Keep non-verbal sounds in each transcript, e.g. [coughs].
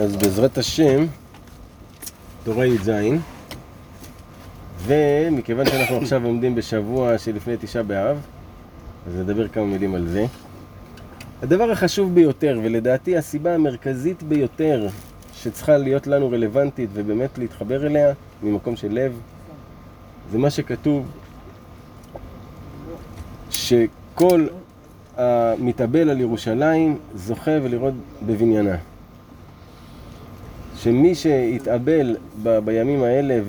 אז בעזרת השם, תורה י"ז, ומכיוון שאנחנו עכשיו עומדים בשבוע שלפני תשעה באב, אז נדבר כמה מילים על זה. הדבר החשוב ביותר, ולדעתי הסיבה המרכזית ביותר שצריכה להיות לנו רלוונטית ובאמת להתחבר אליה ממקום של לב, זה מה שכתוב שכל המתאבל על ירושלים זוכה ולראות בבניינה. שמי שהתאבל ב- בימים האלה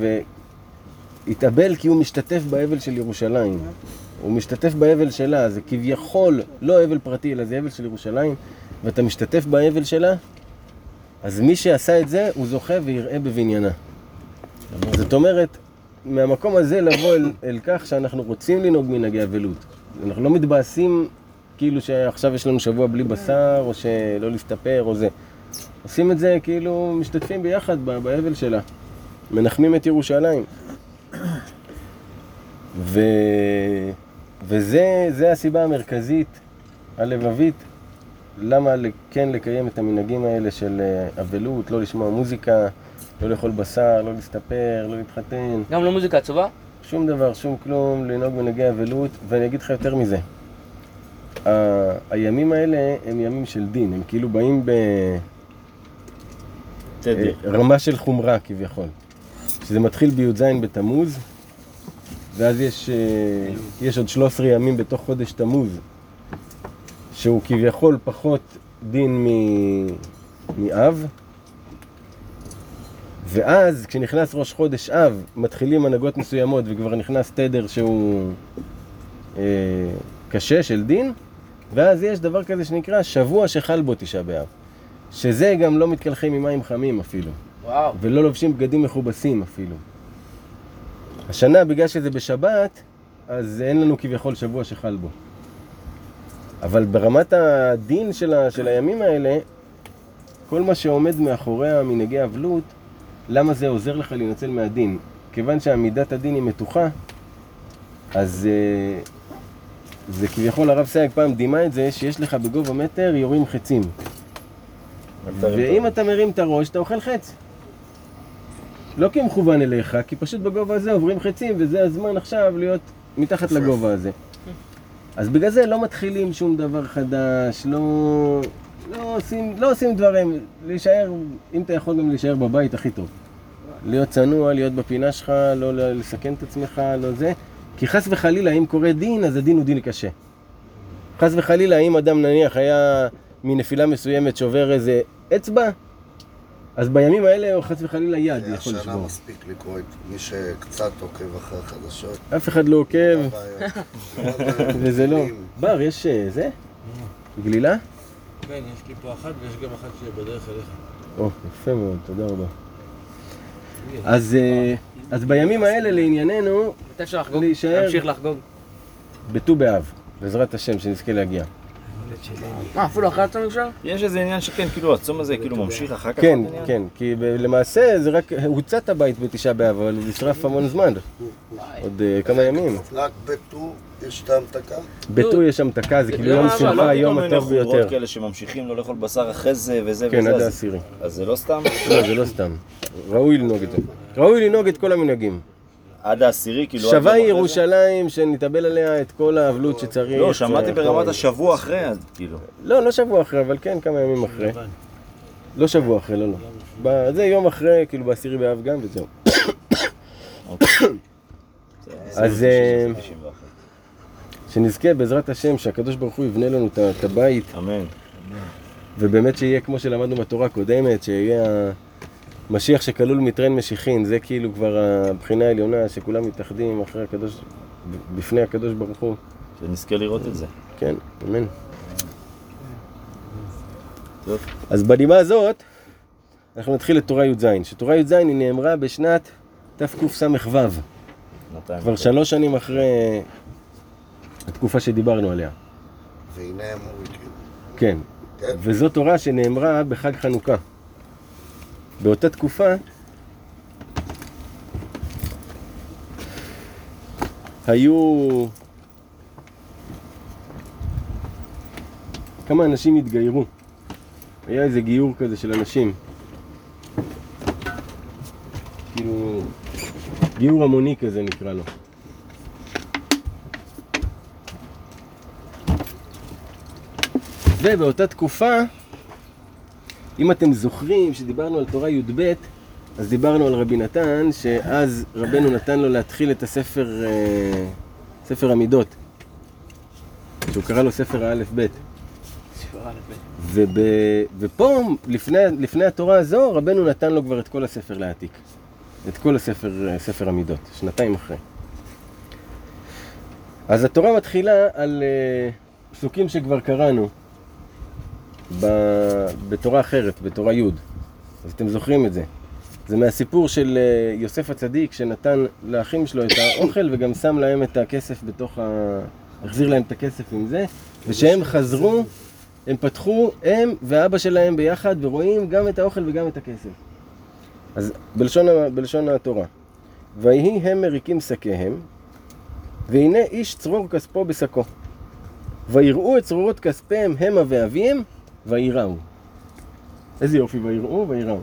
והתאבל כי הוא משתתף באבל של ירושלים, הוא משתתף באבל שלה, זה כביכול לא אבל פרטי אלא זה אבל של ירושלים, ואתה משתתף באבל שלה, אז מי שעשה את זה הוא זוכה ויראה בבניינה. זאת אומרת, מהמקום הזה לבוא אל, אל כך שאנחנו רוצים לנהוג מנהגי אבלות. אנחנו לא מתבאסים כאילו שעכשיו יש לנו שבוע בלי בשר, או שלא להסתפר, או זה. עושים את זה כאילו משתתפים ביחד ב- באבל שלה. מנחמים את ירושלים. ו... וזה זה הסיבה המרכזית, הלבבית, למה כן לקיים את המנהגים האלה של אה, אבלות, לא לשמוע מוזיקה, לא לאכול בשר, לא להסתפר, לא להתחתן. גם לא מוזיקה עצובה? שום דבר, שום כלום, לנהוג מנהגי אבלות, ואני אגיד לך יותר מזה. ה- הימים האלה הם ימים של דין, הם כאילו באים תדיר. ברמה של חומרה כביכול. שזה מתחיל בי"ז בתמוז, ואז יש, אה, יש עוד 13 ימים בתוך חודש תמוז, שהוא כביכול פחות דין מ- מאב. ואז כשנכנס ראש חודש אב, מתחילים הנהגות מסוימות וכבר נכנס תדר שהוא אה, קשה של דין, ואז יש דבר כזה שנקרא שבוע שחל בו תשעה באב. שזה גם לא מתקלחים עם מים חמים אפילו, וואו. ולא לובשים בגדים מכובסים אפילו. השנה, בגלל שזה בשבת, אז אין לנו כביכול שבוע שחל בו. אבל ברמת הדין של, ה, של הימים האלה, כל מה שעומד מאחורי המנהגי אבלות, למה זה עוזר לך להינצל מהדין? כיוון שעמידת הדין היא מתוחה, אז אה, זה כביכול, הרב סייג פעם דימה את זה, שיש לך בגובה מטר יורים חצים. ואם אתה מרים את הראש, אתה אוכל חץ. לא כי הוא מכוון אליך, כי פשוט בגובה הזה עוברים חצים, וזה הזמן עכשיו להיות מתחת לגובה הזה. אז בגלל זה לא מתחילים שום דבר חדש, לא, לא, עושים, לא עושים דברים, להישאר, אם אתה יכול גם להישאר בבית, הכי טוב. להיות צנוע, להיות בפינה שלך, לא לסכן את עצמך, לא זה. כי חס וחלילה, אם קורה דין, אז הדין הוא דין קשה. חס וחלילה, אם אדם נניח היה מנפילה מסוימת שובר איזה אצבע, אז בימים האלה הוא חס וחלילה יד יכול השנה לשבור. מספיק לקרוא את מי שקצת עוקב אחרי החדשות. אף אחד לא עוקב, הבעיות. וזה לא. בר, יש אה, זה? גלילה? כן, יש לי פה אחת ויש גם אחת שבדרך אליך. או, יפה מאוד, תודה רבה. אז, אה, אז בימים האלה לענייננו? להישאר. להמשיך לחגוג. בט"ו באב, בעזרת השם, שנזכה להגיע. מה, אפילו אחרי הצום אפשר? יש איזה עניין שכן, כאילו הצום הזה כאילו ממשיך אחר כך? כן? כן, כי למעשה זה רק הוצת הבית בתשעה באב, אבל הוא נשרף המון זמן, עוד אה, כמה ימים. רק בט"ו יש את ההמתקה? בט"ו יש המתקה, זה כאילו לא, יום לא, שמחה, לא היום הטוב ביותר. כאלה שממשיכים לא לאכול בשר אחרי זה וזה כן, וזה, עד אז- העשירי. אז זה לא סתם? לא, זה לא סתם. ראוי לנהוג את זה. ראוי לנהוג את כל המנהגים. עד העשירי, כאילו... שווה? ירושלים שנתאבל עליה את כל האבלות שצריך. לא, שמעתי אה, ברמת השבוע אחרי, אז כאילו. לא, לא שבוע אחרי, אבל כן כמה ימים אחרי. לא שבוע אחרי, לא, לא. זה יום אחרי, כאילו בעשירי באב גם, וזהו. זה- אז, אה, 91. שנזכה בעזרת השם שהקדוש ברוך הוא יבנה לנו את הבית, אמן. ובאמת שיהיה כמו שלמדנו בתורה הקודמת, שיהיה המשיח שכלול מטרן משיחין, זה כאילו כבר הבחינה העליונה, שכולם מתאחדים אחרי הקדוש, בפני הקדוש ברוך הוא. שנזכה לראות את זה. כן, אמן. טוב. אז בנימה הזאת, אנחנו נתחיל את תורה י"ז, שתורה י"ז היא נאמרה בשנת תקס"ו. כבר שלוש שנים אחרי התקופה שדיברנו עליה. והנה מורידים. כן. כן. וזו תורה שנאמרה בחג חנוכה. באותה תקופה, היו... כמה אנשים התגיירו. היה איזה גיור כזה של אנשים. כאילו, גיור המוני כזה נקרא לו. ובאותה תקופה אם אתם זוכרים שדיברנו על תורה י"ב, אז דיברנו על רבי נתן, שאז רבנו נתן לו להתחיל את הספר, אה, ספר המידות, שהוא קרא לו ספר האלף-בית. וב, ופה, לפני, לפני התורה הזו, רבנו נתן לו כבר את כל הספר להעתיק. את כל הספר, ספר המידות, שנתיים אחרי. אז התורה מתחילה על uh, פסוקים שכבר קראנו ב, בתורה אחרת, בתורה י'. אז אתם זוכרים את זה. זה מהסיפור של uh, יוסף הצדיק שנתן לאחים שלו את האוכל וגם שם להם את הכסף בתוך ה... החזיר להם את הכסף עם זה, ושהם חזרו, הם פתחו, הם ואבא שלהם ביחד, ורואים גם את האוכל וגם את הכסף. אז בלשון, בלשון התורה, ויהי הם מריקים שקיהם, והנה איש צרור כספו בשקו. ויראו את צרורות כספיהם המה ואביהם, ויראו. איזה יופי, ויראו, ויראו.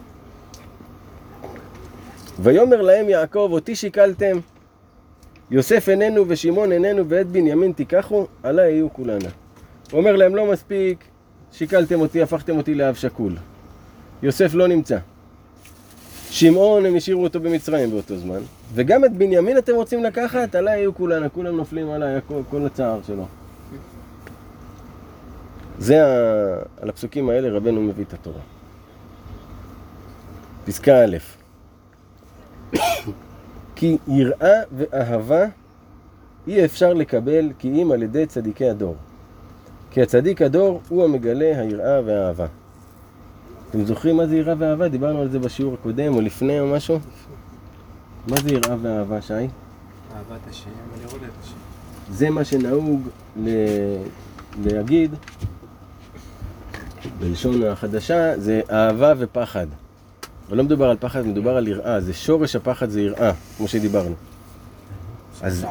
ויאמר להם יעקב, אותי שיקלתם, יוסף איננו ושמעון איננו ואת בנימין תיקחו, עלי יהיו כולנה. הוא אומר להם, לא מספיק, שיקלתם אותי, הפכתם אותי לאב שכול. יוסף לא נמצא. שמעון, הם השאירו אותו במצרים באותו זמן. וגם את בנימין אתם רוצים לקחת? עליי יהיו כולנה, כולם נופלים עליי, כל הצער שלו. זה, ה... על הפסוקים האלה רבנו מביא את התורה. פסקה א' [coughs] כי יראה ואהבה אי אפשר לקבל כי אם על ידי צדיקי הדור. כי הצדיק הדור הוא המגלה היראה והאהבה. אתם זוכרים מה זה יראה ואהבה? דיברנו על זה בשיעור הקודם או לפני או משהו? מה זה יראה ואהבה, שי? אהבת השם ולראות את השם. זה מה שנהוג ל... להגיד בלשון החדשה, זה אהבה ופחד. אבל לא מדובר על פחד, מדובר על יראה. זה שורש הפחד זה יראה, כמו שדיברנו. אז,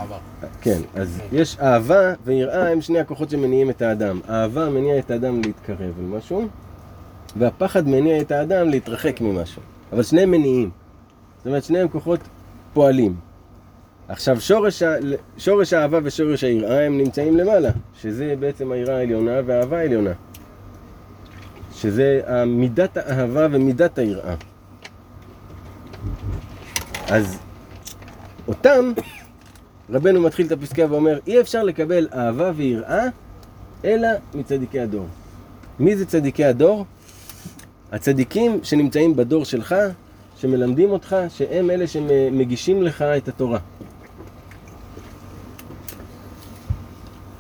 כן, אז יש אהבה ויראה הם שני הכוחות שמניעים את האדם. אהבה מניע את האדם להתקרב אל משהו, והפחד מניע את האדם להתרחק ממשהו. אבל שניהם מניעים. זאת אומרת, שניהם כוחות פועלים. עכשיו, שורש, ה... שורש האהבה ושורש היראה הם נמצאים למעלה, שזה בעצם היראה העליונה והאהבה העליונה. שזה מידת האהבה ומידת היראה. אז אותם, רבנו מתחיל את הפסקה ואומר, אי אפשר לקבל אהבה ויראה אלא מצדיקי הדור. מי זה צדיקי הדור? הצדיקים שנמצאים בדור שלך, שמלמדים אותך, שהם אלה שמגישים לך את התורה.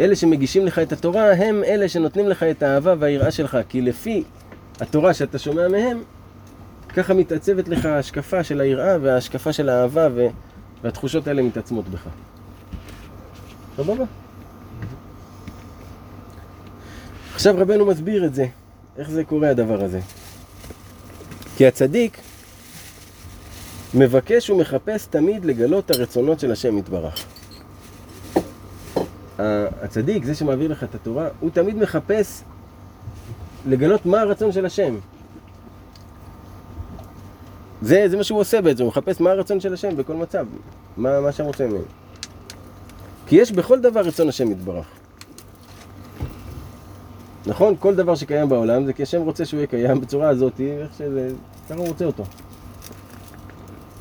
אלה שמגישים לך את התורה, הם אלה שנותנים לך את האהבה והיראה שלך, כי לפי התורה שאתה שומע מהם, ככה מתעצבת לך ההשקפה של היראה וההשקפה של האהבה ו... והתחושות האלה מתעצמות בך. סבבה? עכשיו רבנו מסביר את זה, איך זה קורה הדבר הזה. כי הצדיק מבקש ומחפש תמיד לגלות הרצונות של השם יתברך. הצדיק, זה שמעביר לך את התורה, הוא תמיד מחפש לגלות מה הרצון של השם. זה, זה מה שהוא עושה בעצם, הוא מחפש מה הרצון של השם בכל מצב, מה, מה שהשם רוצה ממנו. כי יש בכל דבר רצון השם יתברך. נכון? כל דבר שקיים בעולם זה כי השם רוצה שהוא יהיה קיים בצורה הזאת, איך שזה, ככה הוא רוצה אותו.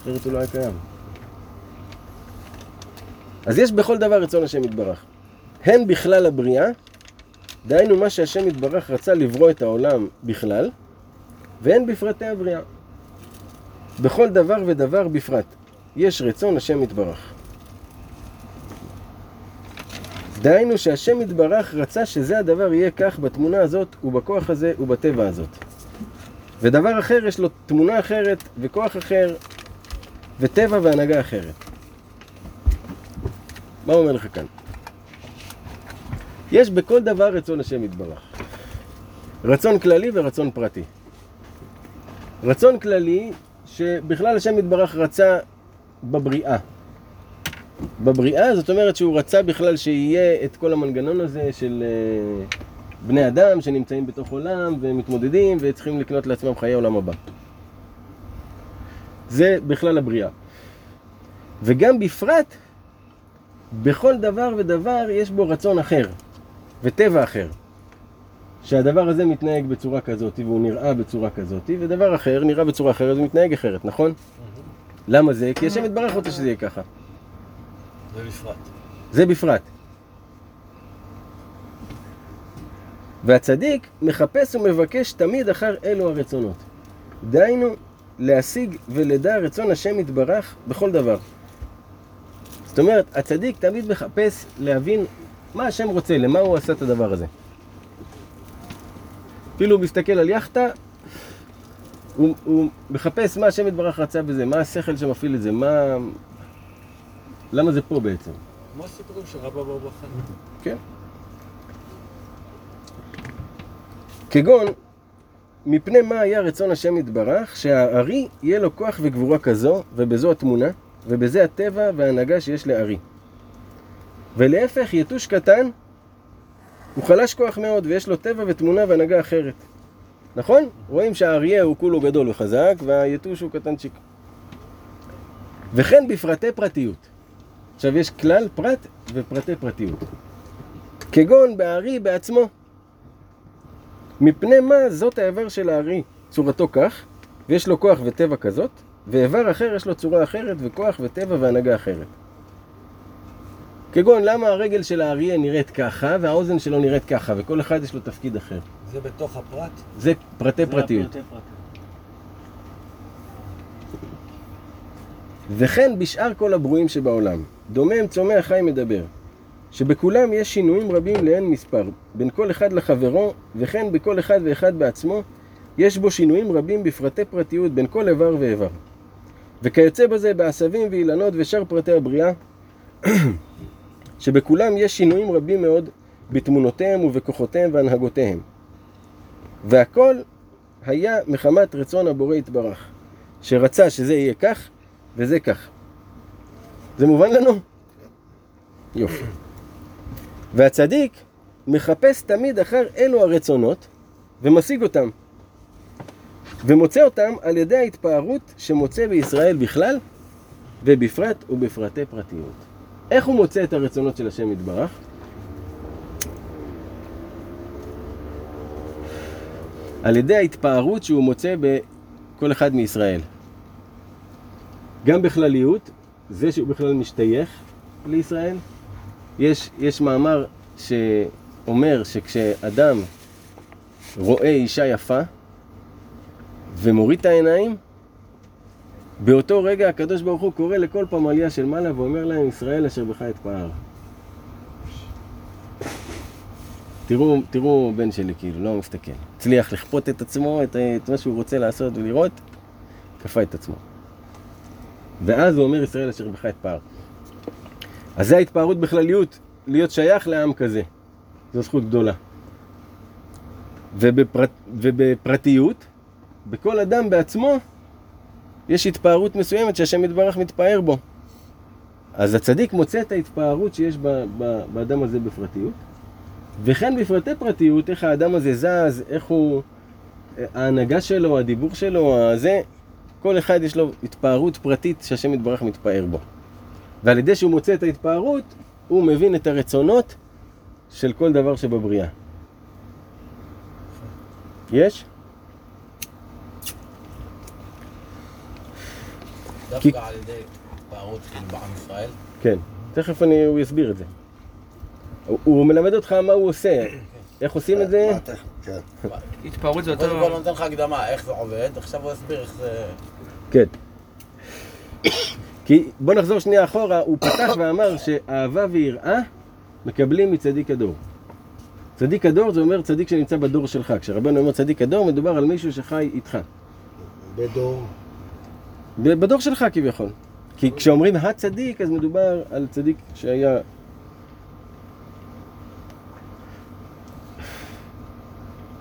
אחרת הוא לא היה קיים. אז יש בכל דבר רצון השם יתברך. הן בכלל הבריאה, דהיינו מה שהשם יתברך רצה לברוא את העולם בכלל, והן בפרטי הבריאה. בכל דבר ודבר בפרט. יש רצון השם יתברך. דהיינו שהשם יתברך רצה שזה הדבר יהיה כך בתמונה הזאת ובכוח הזה ובטבע הזאת. ודבר אחר יש לו תמונה אחרת וכוח אחר וטבע והנהגה אחרת. מה אומר לך כאן? יש בכל דבר רצון השם יתברך. רצון כללי ורצון פרטי. רצון כללי שבכלל השם יתברך רצה בבריאה. בבריאה זאת אומרת שהוא רצה בכלל שיהיה את כל המנגנון הזה של uh, בני אדם שנמצאים בתוך עולם ומתמודדים וצריכים לקנות לעצמם חיי עולם הבא. זה בכלל הבריאה. וגם בפרט, בכל דבר ודבר יש בו רצון אחר, וטבע אחר. שהדבר הזה מתנהג בצורה כזאת, והוא נראה בצורה כזאת, ודבר אחר נראה בצורה אחרת ומתנהג אחרת, נכון? למה זה? כי השם יתברך רוצה שזה יהיה ככה. זה בפרט. זה בפרט. והצדיק מחפש ומבקש תמיד אחר אלו הרצונות. דהיינו, להשיג ולדע רצון השם יתברך בכל דבר. זאת אומרת, הצדיק תמיד מחפש להבין מה השם רוצה, למה הוא עשה את הדבר הזה. אפילו הוא מסתכל על יאכטה, הוא, הוא מחפש מה השם יתברך רצה בזה, מה השכל שמפעיל את זה, מה... למה זה פה בעצם. כמו הסיפורים של רבא בר בכר. כן. כגון, מפני מה היה רצון השם יתברך, שהארי יהיה לו כוח וגבורה כזו, ובזו התמונה, ובזה הטבע וההנהגה שיש לארי. ולהפך, יתוש קטן, הוא חלש כוח מאוד, ויש לו טבע ותמונה והנהגה אחרת. נכון? רואים שהאריה הוא כולו גדול וחזק, והיתוש הוא קטנצ'יק. וכן בפרטי פרטיות. עכשיו יש כלל פרט ופרטי פרטיות. כגון בארי בעצמו. מפני מה זאת האיבר של הארי, צורתו כך, ויש לו כוח וטבע כזאת, ואיבר אחר יש לו צורה אחרת וכוח וטבע והנהגה אחרת. כגון למה הרגל של האריה נראית ככה והאוזן שלו נראית ככה, וכל אחד יש לו תפקיד אחר. זה בתוך הפרט? זה פרטי פרטיות. זה הפרטי פרטי. וכן בשאר כל הברואים שבעולם, דומם, צומח, חי, מדבר, שבכולם יש שינויים רבים לאין מספר, בין כל אחד לחברו, וכן בכל אחד ואחד בעצמו, יש בו שינויים רבים בפרטי פרטיות בין כל איבר ואיבר. וכיוצא בזה בעשבים ואילנות ושאר פרטי הבריאה, שבכולם יש שינויים רבים מאוד בתמונותיהם ובכוחותיהם והנהגותיהם. והכל היה מחמת רצון הבורא יתברך, שרצה שזה יהיה כך וזה כך. זה מובן לנו? יופי. והצדיק מחפש תמיד אחר אלו הרצונות ומשיג אותם. ומוצא אותם על ידי ההתפארות שמוצא בישראל בכלל ובפרט ובפרטי פרטיות. איך הוא מוצא את הרצונות של השם יתברך? על ידי ההתפארות שהוא מוצא בכל אחד מישראל. גם בכלליות, זה שהוא בכלל משתייך לישראל. יש, יש מאמר שאומר שכשאדם רואה אישה יפה ומוריד את העיניים, באותו רגע הקדוש ברוך הוא קורא לכל פמליה של מעלה ואומר להם ישראל אשר בך אתפאר. תראו, תראו בן שלי כאילו, לא מסתכל. הצליח לכפות את עצמו, את, את מה שהוא רוצה לעשות ולראות, כפה את עצמו. ואז הוא אומר ישראל אשר בך אתפאר. אז זה ההתפארות בכלליות, להיות שייך לעם כזה. זו זכות גדולה. ובפרט, ובפרטיות, בכל אדם בעצמו, יש התפארות מסוימת שהשם יתברך מתפאר בו. אז הצדיק מוצא את ההתפארות שיש ב, ב, באדם הזה בפרטיות, וכן בפרטי פרטיות, איך האדם הזה זז, איך הוא, ההנהגה שלו, הדיבור שלו, זה, כל אחד יש לו התפארות פרטית שהשם יתברך מתפאר בו. ועל ידי שהוא מוצא את ההתפארות, הוא מבין את הרצונות של כל דבר שבבריאה. יש? כי- דווקא על ידי התפארות כאילו בעם ישראל. כן. תכף אני, הוא יסביר את זה. הוא, הוא מלמד אותך מה הוא עושה, איך עושים את זה. כן. התפרעות זה קודם כל יותר... נותן לך הקדמה איך זה עובד, עכשיו הוא יסביר איך זה... כן. כי בוא נחזור שנייה אחורה, הוא פתח ואמר שאהבה ויראה מקבלים מצדיק הדור. צדיק הדור זה אומר צדיק שנמצא בדור שלך. כשרבנו אומר צדיק הדור, מדובר על מישהו שחי איתך. בדור. בדור שלך כביכול. כי כשאומרים הצדיק, אז מדובר על צדיק שהיה...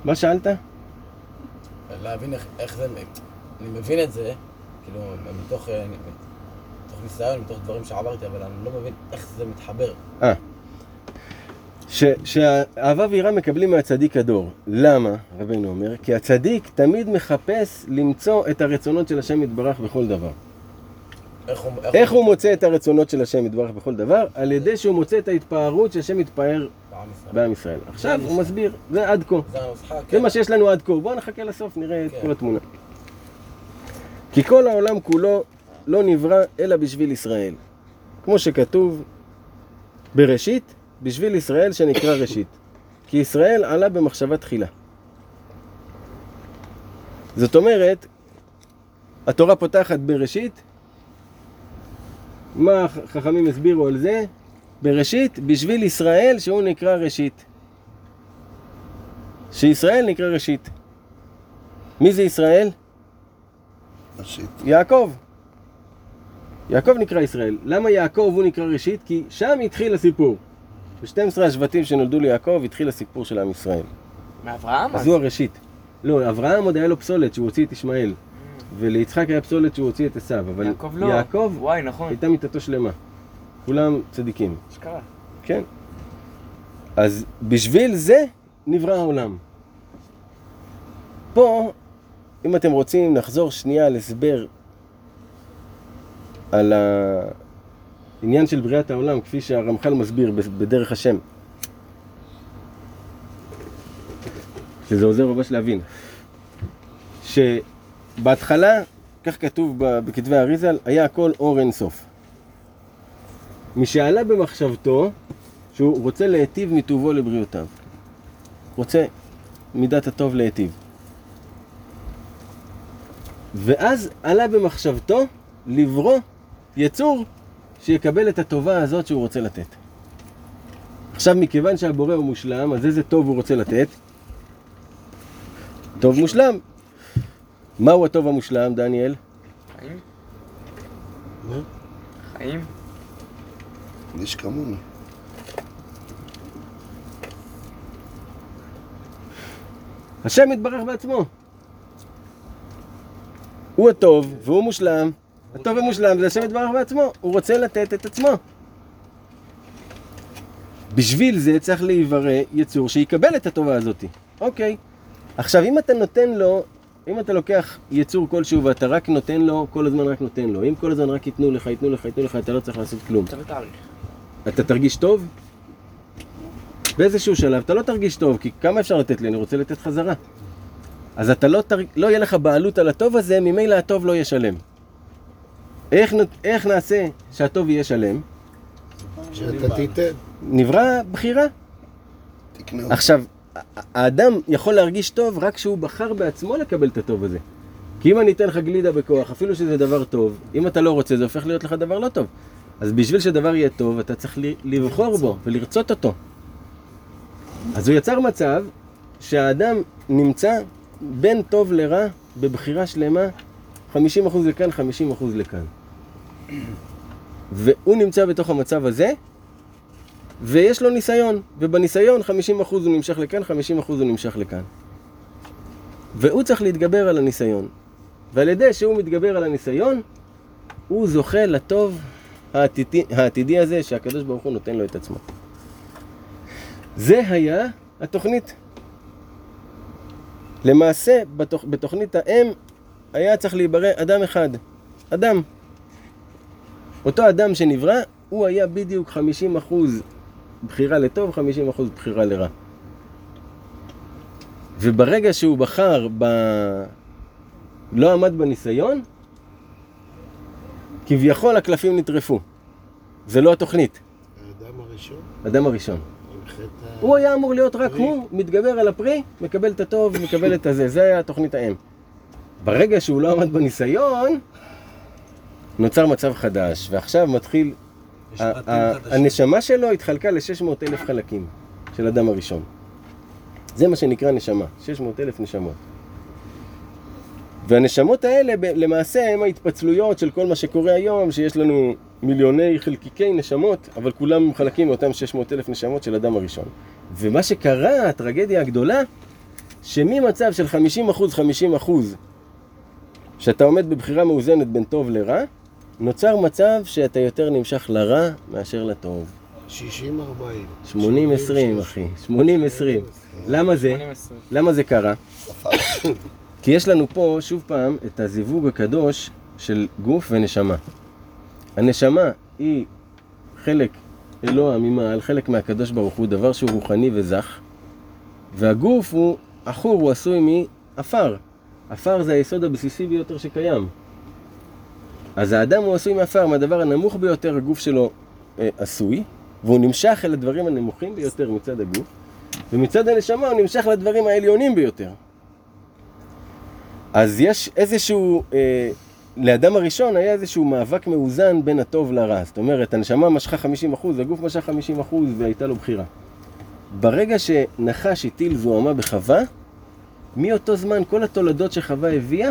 מה שאלת? להבין איך, איך זה... אני מבין את זה, כאילו, מתוך, אה, מתוך ניסיון, מתוך דברים שעברתי, אבל אני לא מבין איך זה מתחבר. ש, שהאהבה ויראה מקבלים מהצדיק הדור. למה, רבנו אומר? כי הצדיק תמיד מחפש למצוא את הרצונות של השם יתברך בכל דבר. איך הוא... איך הוא מוצא את הרצונות של השם יתברך בכל דבר? על ידי שהוא מוצא את ההתפארות שהשם מתפאר בעם ישראל. עכשיו הוא מסביר, זה עד כה. זה הנוסחה, זה כן. מה שיש לנו עד כה. בואו נחכה לסוף, נראה את כן. כל התמונה. כי כל העולם כולו לא נברא אלא בשביל ישראל. כמו שכתוב בראשית, בשביל ישראל שנקרא ראשית. כי ישראל עלה במחשבה תחילה. זאת אומרת, התורה פותחת בראשית, מה החכמים הסבירו על זה? בראשית, בשביל ישראל שהוא נקרא ראשית. שישראל נקרא ראשית. מי זה ישראל? ראשית. יעקב. יעקב נקרא ישראל. למה יעקב הוא נקרא ראשית? כי שם התחיל הסיפור. ב-12 השבטים שנולדו ליעקב התחיל הסיפור של עם ישראל. מאברהם? אז הוא הראשית. לא, אברהם עוד היה לו פסולת שהוא הוציא את ישמעאל. וליצחק היה פסולת שהוא הוציא את עשיו. אבל יעקב לא. יעקב וואי, נכון. הייתה מיתתו שלמה. כולם צדיקים. אשכרה. כן. אז בשביל זה נברא העולם. פה, אם אתם רוצים, נחזור שנייה על הסבר על העניין של בריאת העולם, כפי שהרמח"ל מסביר בדרך השם. שזה עוזר ממש להבין. שבהתחלה, כך כתוב בכתבי האריזל, היה הכל אור אין סוף. משעלה במחשבתו שהוא רוצה להיטיב מטובו לבריאותיו. רוצה מידת הטוב להיטיב. ואז עלה במחשבתו לברוא יצור שיקבל את הטובה הזאת שהוא רוצה לתת. עכשיו, מכיוון שהבורא הוא מושלם, אז איזה טוב הוא רוצה לתת? טוב מושלם. מהו הטוב המושלם, דניאל? חיים? מה? חיים? איש כמוני. השם יתברך בעצמו. הוא הטוב והוא מושלם. הטוב ומושלם זה השם יתברך בעצמו. הוא רוצה לתת את עצמו. בשביל זה צריך להיברא יצור שיקבל את הטובה הזאת. אוקיי. עכשיו, אם אתה נותן לו, אם אתה לוקח יצור כלשהו ואתה רק נותן לו, כל הזמן רק נותן לו. אם כל הזמן רק ייתנו לך, ייתנו לך, ייתנו לך, אתה לא צריך לעשות כלום. אתה תרגיש טוב? באיזשהו שלב אתה לא תרגיש טוב, כי כמה אפשר לתת לי? אני רוצה לתת חזרה. אז אתה לא, תר... לא יהיה לך בעלות על הטוב הזה, ממילא הטוב לא יהיה שלם. איך. איך נעשה שהטוב יהיה שלם? שאתה תיתן, נברא בחירה. תקנה. עכשיו, האדם יכול להרגיש טוב רק כשהוא בחר בעצמו לקבל את הטוב הזה. כי אם אני אתן לך גלידה בכוח, אפילו שזה דבר טוב, אם אתה לא רוצה, זה הופך להיות לך דבר לא טוב. אז בשביל שדבר יהיה טוב, אתה צריך לבחור בו ולרצות אותו. אז הוא יצר מצב שהאדם נמצא בין טוב לרע בבחירה שלמה, 50% לכאן, 50% לכאן. והוא נמצא בתוך המצב הזה, ויש לו ניסיון, ובניסיון 50% הוא נמשך לכאן, 50% הוא נמשך לכאן. והוא צריך להתגבר על הניסיון. ועל ידי שהוא מתגבר על הניסיון, הוא זוכה לטוב העתידי, העתידי הזה שהקדוש ברוך הוא נותן לו את עצמו. זה היה התוכנית. למעשה, בתוכ... בתוכנית האם היה צריך להיברא אדם אחד. אדם. אותו אדם שנברא, הוא היה בדיוק 50% בחירה לטוב, 50% בחירה לרע. וברגע שהוא בחר ב... לא עמד בניסיון, כביכול הקלפים נטרפו. זה לא התוכנית, האדם הראשון, אדם הראשון. הוא היה אמור להיות רק. הוא, מתגבר על הפרי, מקבל את הטוב, מקבל את הזה. זה היה תוכנית האם. ברגע שהוא לא עמד בניסיון, נוצר מצב חדש, ועכשיו מתחיל... הנשמה שלו התחלקה ל-600 אלף חלקים של אדם הראשון. זה מה שנקרא נשמה, 600 אלף נשמות. והנשמות האלה למעשה הם ההתפצלויות של כל מה שקורה היום, שיש לנו מיליוני חלקיקי נשמות, אבל כולם חלקים מאותם 600 אלף נשמות של אדם הראשון. ומה שקרה, הטרגדיה הגדולה, שממצב של 50 אחוז, 50 אחוז, שאתה עומד בבחירה מאוזנת בין טוב לרע, נוצר מצב שאתה יותר נמשך לרע מאשר לטוב. 60-40. 80-20 אחי, 80-20. למה זה? 80. למה זה קרה? [coughs] כי יש לנו פה, שוב פעם, את הזיווג הקדוש של גוף ונשמה. הנשמה היא חלק אלוה ממעל, חלק מהקדוש ברוך הוא, דבר שהוא רוחני וזך, והגוף הוא עכור, הוא עשוי מעפר. עפר זה היסוד הבסיסי ביותר שקיים. אז האדם הוא עשוי מעפר, מהדבר הנמוך ביותר הגוף שלו אה, עשוי, והוא נמשך אל הדברים הנמוכים ביותר מצד הגוף, ומצד הנשמה הוא נמשך לדברים העליונים ביותר. אז יש איזשהו, אה, לאדם הראשון היה איזשהו מאבק מאוזן בין הטוב לרע. זאת אומרת, הנשמה משכה 50%, הגוף משך 50% והייתה לו בחירה. ברגע שנחש הטיל זוהמה בחווה, מאותו זמן כל התולדות שחווה הביאה,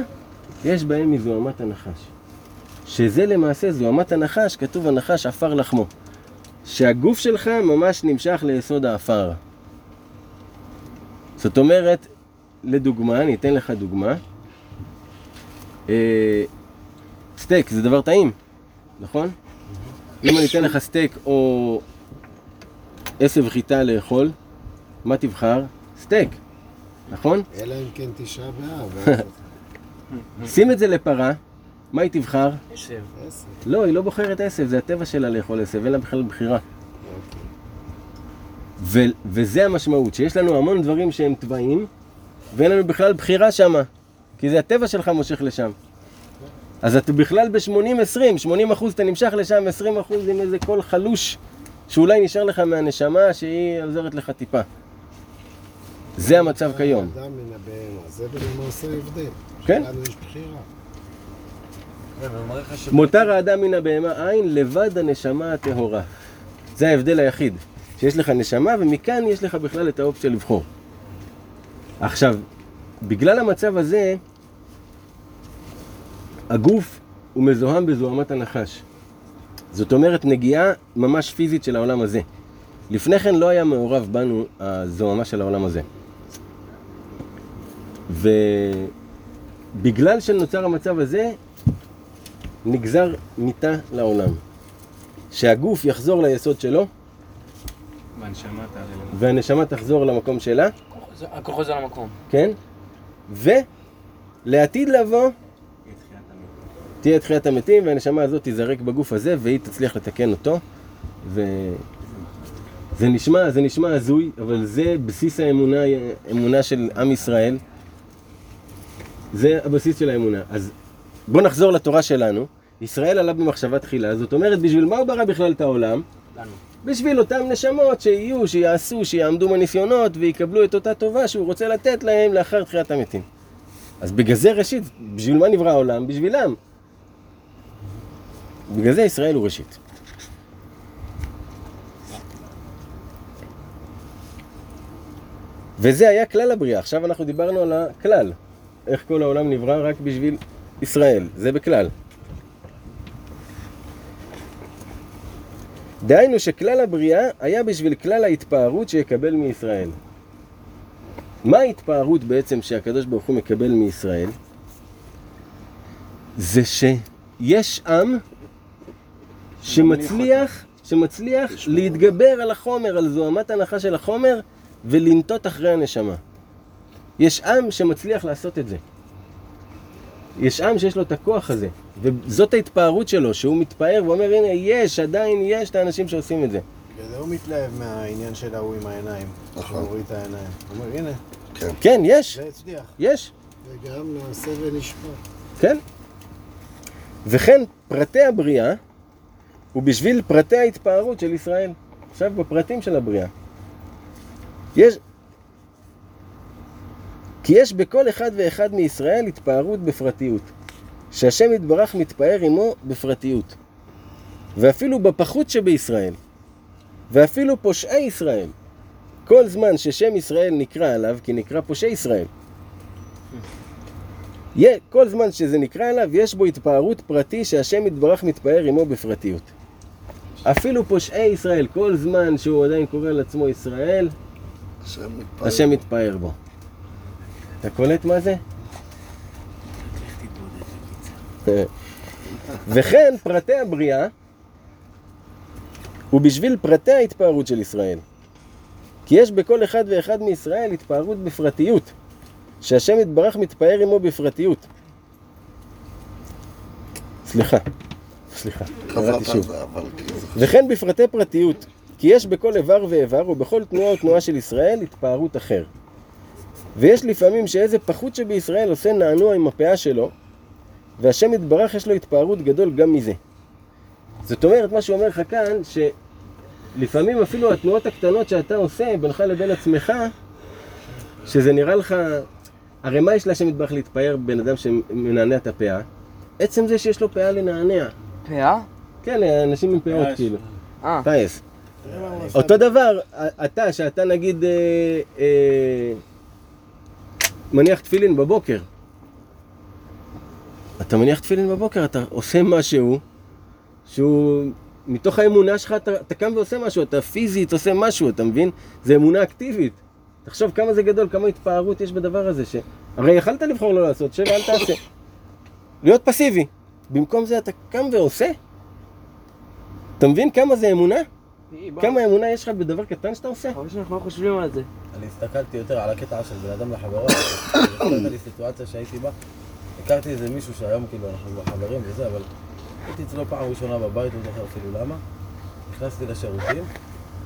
יש בהם מזוהמת הנחש. שזה למעשה זוהמת הנחש, כתוב הנחש עפר לחמו. שהגוף שלך ממש נמשך ליסוד העפר. זאת אומרת, לדוגמה, אני אתן לך דוגמה. אה, סטייק זה דבר טעים, נכון? אם אני אתן לך סטייק או עשב חיטה לאכול, מה תבחר? סטייק, נכון? אלא אם כן תשעה באב. שים את זה לפרה, מה היא תבחר? עשב. לא, היא לא בוחרת עשב, זה הטבע שלה לאכול עשב, אין לה בכלל בחירה. ו- וזה המשמעות, שיש לנו המון דברים שהם טבעיים, ואין לנו בכלל בחירה שמה, כי זה הטבע שלך מושך לשם. אז אתה בכלל ב-80-20, 80 אחוז אתה נמשך לשם, 20 אחוז עם איזה קול חלוש, שאולי נשאר לך מהנשמה שהיא עוזרת לך טיפה. זה המצב כיום. אדם מן הבהמה, זה למעשה ההבדל. כן. יש בחירה. ש... מותר האדם מן הבהמה אין, לבד הנשמה הטהורה. זה ההבדל היחיד. שיש לך נשמה, ומכאן יש לך בכלל את האופציה לבחור. עכשיו, בגלל המצב הזה, הגוף הוא מזוהם בזוהמת הנחש. זאת אומרת, נגיעה ממש פיזית של העולם הזה. לפני כן לא היה מעורב בנו הזוהמה של העולם הזה. ובגלל שנוצר המצב הזה, נגזר מיתה לעולם. שהגוף יחזור ליסוד שלו, והנשמה תחזור למקום שלה, הכוח חוזר למקום. כן? ולעתיד לבוא. תהיה תחיית המתים, והנשמה הזאת תיזרק בגוף הזה, והיא תצליח לתקן אותו. ו... זה נשמע, זה נשמע הזוי, אבל זה בסיס האמונה, אמונה של עם ישראל. זה הבסיס של האמונה. אז בואו נחזור לתורה שלנו. ישראל עלה במחשבה תחילה, זאת אומרת, בשביל מה הוא ברא בכלל את העולם? לנו. בשביל אותם נשמות שיהיו, שיעשו, שיעמדו בניסיונות ויקבלו את אותה טובה שהוא רוצה לתת להם לאחר תחיית המתים. אז בגלל זה ראשית, בשביל מה נברא העולם? בשבילם. בגלל זה ישראל הוא ראשית. וזה היה כלל הבריאה. עכשיו אנחנו דיברנו על הכלל. איך כל העולם נברא רק בשביל ישראל. זה בכלל. דהיינו שכלל הבריאה היה בשביל כלל ההתפארות שיקבל מישראל. מה ההתפארות בעצם שהקדוש ברוך הוא מקבל מישראל? זה שיש עם שמצליח, שמצליח להתגבר על החומר, על זוהמת הנחה של החומר ולנטות אחרי הנשמה. יש עם שמצליח לעשות את זה. יש עם שיש לו את הכוח הזה, וזאת ההתפארות שלו, שהוא מתפאר ואומר, הנה, יש, עדיין יש את האנשים שעושים את זה. בגלל זה הוא מתלהב מהעניין של ההוא עם העיניים. נכון. שהוא הוריד את העיניים. הוא אומר, הנה, כן, יש, זה הצליח. יש, וגם נעשה ונשמע. כן. וכן, פרטי הבריאה הוא בשביל פרטי ההתפארות של ישראל. עכשיו בפרטים של הבריאה. יש... כי יש בכל אחד ואחד מישראל התפארות בפרטיות. שהשם יתברך מתפאר עמו בפרטיות. ואפילו בפחות שבישראל. ואפילו פושעי ישראל. כל זמן ששם ישראל נקרא עליו, כי נקרא פושעי ישראל. יהיה, כל זמן שזה נקרא עליו, יש בו התפארות פרטי שהשם יתברך מתפאר עמו בפרטיות. אפילו פושעי ישראל, כל זמן שהוא עדיין קורא לעצמו ישראל, השם מתפאר. השם מתפאר בו. אתה קולט מה זה? וכן פרטי הבריאה הוא בשביל פרטי ההתפארות של ישראל. כי יש בכל אחד ואחד מישראל התפארות בפרטיות, שהשם יתברך מתפאר עמו בפרטיות. סליחה. סליחה, קראתי שוב. זה וכן בפרטי פרטיות, כי יש בכל איבר ואיבר ובכל תנועה ותנועה של ישראל התפארות אחר. ויש לפעמים שאיזה פחות שבישראל עושה נענוע עם הפאה שלו, והשם יתברך יש לו התפארות גדול גם מזה. זאת אומרת, מה שהוא אומר לך כאן, שלפעמים אפילו התנועות הקטנות שאתה עושה בינך לבין עצמך, שזה נראה לך, הרי מה יש להשם יתברך להתפאר בבן אדם שמנענע את הפאה? עצם זה שיש לו פאה לנענע. פאה? כן, אנשים עם פאות כאילו. אה, טייס. אותו דבר, אתה, שאתה נגיד אה, אה, מניח תפילין בבוקר. אתה מניח תפילין בבוקר, אתה עושה משהו שהוא מתוך האמונה שלך, אתה, אתה קם ועושה משהו, אתה פיזית עושה משהו, אתה מבין? זה אמונה אקטיבית. תחשוב כמה זה גדול, כמה התפארות יש בדבר הזה, ש... הרי יכלת לבחור לא לעשות, שב, אל תעשה. להיות פסיבי. במקום זה אתה קם ועושה. אתה מבין כמה זה אמונה? כמה אמונה יש לך בדבר קטן שאתה עושה? חבל שאנחנו לא חושבים על זה. אני הסתכלתי יותר על הקטע של בן אדם לחברו, הייתה לי סיטואציה שהייתי בה, הכרתי איזה מישהו שהיום כאילו אנחנו חברים וזה, אבל הייתי אצלו פעם ראשונה בבית, לא זוכר אפילו למה, נכנסתי לשירותים,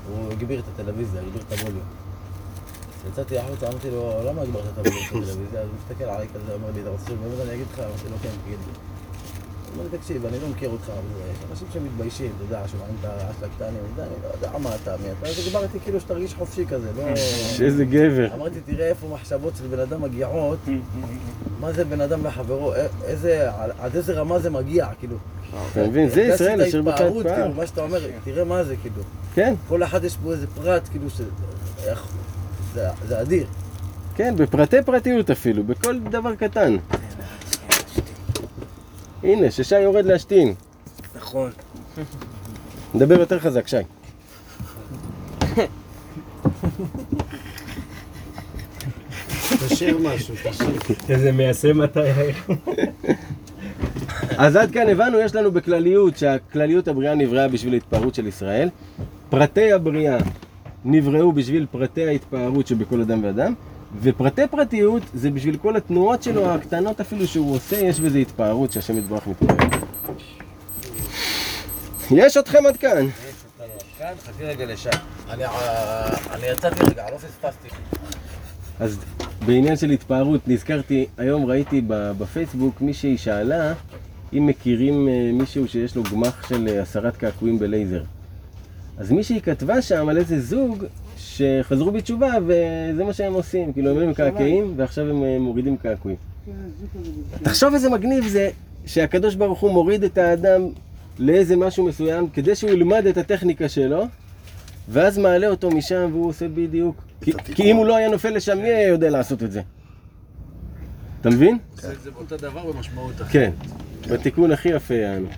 הוא הגביר את הטלוויזיה, הגביר את הווליום. יצאתי החוצה, אמרתי לו, למה הגברת את הווליום של הטלוויזיה? אז הוא מסתכל עליי כזה, אומר לי, אתה רוצה שבאמת אני אגיד לך? אמרתי לו, כן, תגיד לי. אומר תקשיב, אני לא מכיר אותך, אבל יש אנשים שמתביישים, אתה יודע, שומעים את הרעש של הקטנים, אני לא יודע מה אתה, מי אתה, אז הגברתי כאילו שתרגיש חופשי כזה, לא... [laughs] שאיזה גבר. אמרתי, תראה איפה מחשבות של בן אדם מגיעות, [laughs] מה זה בן אדם לחברו, א- איזה, עד איזה רמה זה מגיע, כאילו. אתה מבין? זה ישראל אשר יתפאר. כאילו, מה שאתה אומר, תראה מה זה, כאילו. כן, כל אחד יש פה איזה פרט, כאילו, ש... זה אדיר. כן, בפרטי פרטיות אפילו, בכל דבר קטן. הנה, ששי יורד להשתין. נכון. נדבר יותר חזק, שי. תשאיר משהו, תשאיר. איזה מיישם אתה. אז עד כאן הבנו, יש לנו בכלליות שהכלליות הבריאה נבראה בשביל ההתפארות של ישראל. פרטי הבריאה נבראו בשביל פרטי ההתפארות שבכל אדם ואדם. ופרטי פרטיות זה בשביל כל התנועות שלו, הקטנות אפילו שהוא עושה, יש בזה התפארות שהשם יתברך מתפאר. יש אתכם עד כאן. כאן, חכי רגע. אני, אה, אני יצאתי רגע, לא פספסתי. אז בעניין של התפארות, נזכרתי, היום ראיתי בפייסבוק מישהי שאלה אם מכירים אה, מישהו שיש לו גמח של אה, הסרת קעקועים בלייזר. אז מישהי כתבה שם על איזה זוג שחזרו בתשובה וזה מה שהם עושים, כאילו הם היו מקעקעים ועכשיו הם אה, מורידים קעקועים. תחשוב איזה מגניב זה שהקדוש ברוך הוא מוריד את האדם לאיזה משהו מסוים כדי שהוא ילמד את הטכניקה שלו ואז מעלה אותו משם והוא עושה בדיוק כי, כי אם הוא לא היה נופל לשם מי היה יודע לעשות את זה? אתה מבין? זה אותו דבר במשמעות אחרת. כן, בתיקון הכי יפה יענו.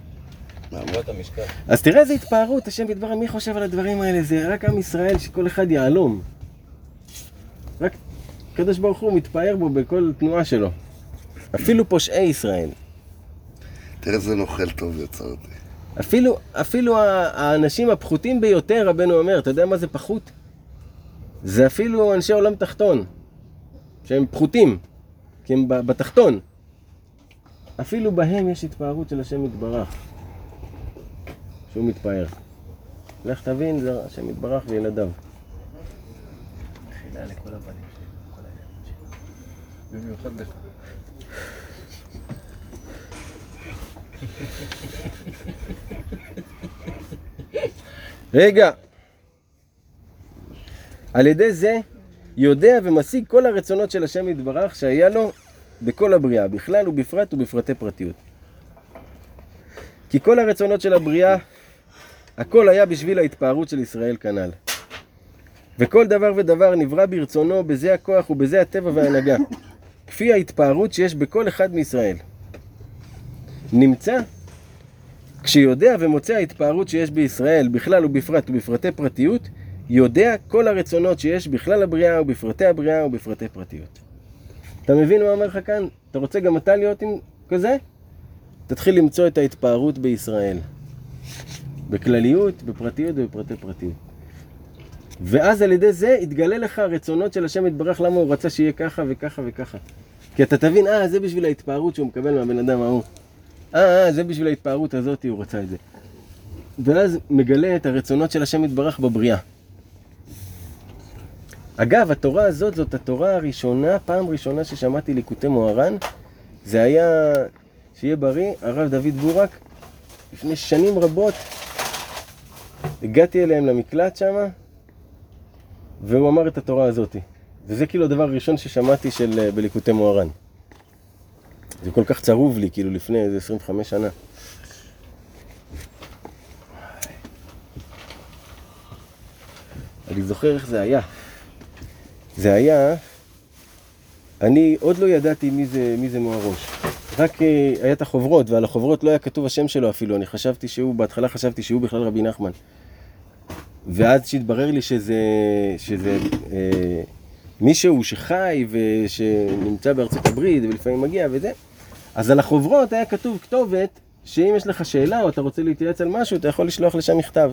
אז תראה איזה התפארות, השם יתברך, מי חושב על הדברים האלה? זה רק עם ישראל שכל אחד יהלום. רק הקדוש ברוך הוא מתפאר בו בכל תנועה שלו. אפילו פושעי ישראל. תראה איזה נוכל טוב יצרתי. אפילו, אפילו ה- האנשים הפחותים ביותר, רבנו אומר, אתה יודע מה זה פחות? זה אפילו אנשי עולם תחתון, שהם פחותים, כי הם בתחתון. אפילו בהם יש התפארות של השם יתברך, שהוא מתפאר. לך תבין, זה השם יתברך וילדיו. מחילה לכל הבנים שלי, כל הילדים שלי. במיוחד לך. רגע. על ידי זה יודע ומשיג כל הרצונות של השם יתברך שהיה לו בכל הבריאה, בכלל ובפרט ובפרטי פרטיות. כי כל הרצונות של הבריאה, הכל היה בשביל ההתפארות של ישראל כנ"ל. וכל דבר ודבר נברא ברצונו, בזה הכוח ובזה הטבע וההנהגה, כפי ההתפארות שיש בכל אחד מישראל. נמצא כשיודע ומוצא ההתפארות שיש בישראל, בכלל ובפרט ובפרטי פרטיות, יודע כל הרצונות שיש בכלל הבריאה ובפרטי הבריאה ובפרטי פרטיות. אתה מבין מה אומר לך כאן? אתה רוצה גם אתה להיות עם כזה? תתחיל למצוא את ההתפארות בישראל. בכלליות, בפרטיות ובפרטי פרטיות. ואז על ידי זה יתגלה לך הרצונות של השם יתברך למה הוא רצה שיהיה ככה וככה וככה. כי אתה תבין, אה, זה בשביל ההתפארות שהוא מקבל מהבן אדם ההוא. אה, אה, זה בשביל ההתפארות הזאת, הוא רצה את זה. ואז מגלה את הרצונות של השם יתברך בבריאה. אגב, התורה הזאת זאת התורה הראשונה, פעם ראשונה ששמעתי ליקוטי מוהר"ן, זה היה, שיהיה בריא, הרב דוד בורק, לפני שנים רבות, הגעתי אליהם למקלט שם, והוא אמר את התורה הזאת. וזה כאילו הדבר הראשון ששמעתי של, בליקוטי מוהר"ן. זה כל כך צרוב לי, כאילו לפני איזה 25 שנה. אני זוכר איך זה היה. זה היה, אני עוד לא ידעתי מי זה, מי זה מוהרוש. רק אה, היה את החוברות, ועל החוברות לא היה כתוב השם שלו אפילו. אני חשבתי שהוא, בהתחלה חשבתי שהוא בכלל רבי נחמן. ואז שהתברר לי שזה, שזה אה, מישהו שחי ושנמצא בארצות הברית ולפעמים מגיע וזה, אז על החוברות היה כתוב כתובת שאם יש לך שאלה או אתה רוצה להתייעץ על משהו, אתה יכול לשלוח לשם מכתב.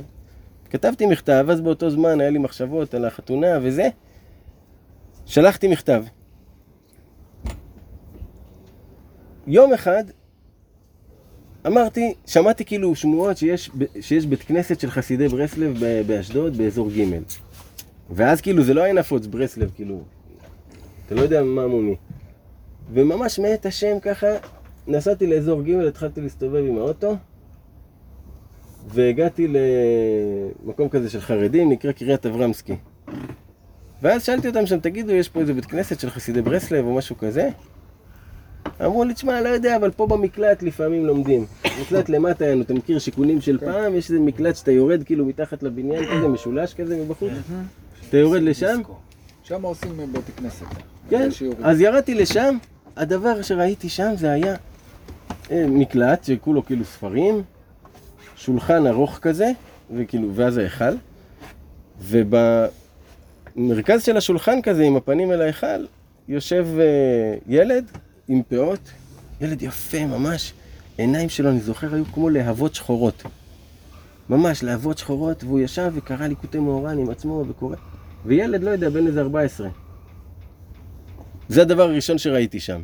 כתבתי מכתב, אז באותו זמן היה לי מחשבות על החתונה וזה, שלחתי מכתב. יום אחד אמרתי, שמעתי כאילו שמועות שיש, שיש בית כנסת של חסידי ברסלב באשדוד באזור ג' ואז כאילו זה לא היה נפוץ ברסלב, כאילו, אתה לא יודע מה מומי. וממש מאת השם ככה, נסעתי לאזור ג', התחלתי להסתובב עם האוטו, והגעתי למקום כזה של חרדים, נקרא קריית אברמסקי. ואז שאלתי אותם שם, תגידו, יש פה איזה בית כנסת של חסידי ברסלב או משהו כזה? אמרו לי, תשמע, לא יודע, אבל פה במקלט לפעמים לומדים. מקלט למטה, היה, אתה מכיר שיכונים של פעם? יש איזה מקלט שאתה יורד כאילו מתחת לבניין כזה, משולש כזה מבחוץ? אתה יורד לשם? שם עושים בית כנסת. כן, אז ירדתי לשם, הדבר שראיתי שם זה היה אה, מקלט שכולו כאילו ספרים, שולחן ארוך כזה, וכאילו, ואז ההיכל, ובמרכז של השולחן כזה, עם הפנים אל ההיכל, יושב אה, ילד עם פאות, ילד יפה ממש, עיניים שלו, אני זוכר, היו כמו להבות שחורות. ממש, להבות שחורות, והוא ישב וקרא ליקוטי מאורן עם עצמו וקורא. וילד, לא יודע, בן איזה 14. זה הדבר הראשון שראיתי שם.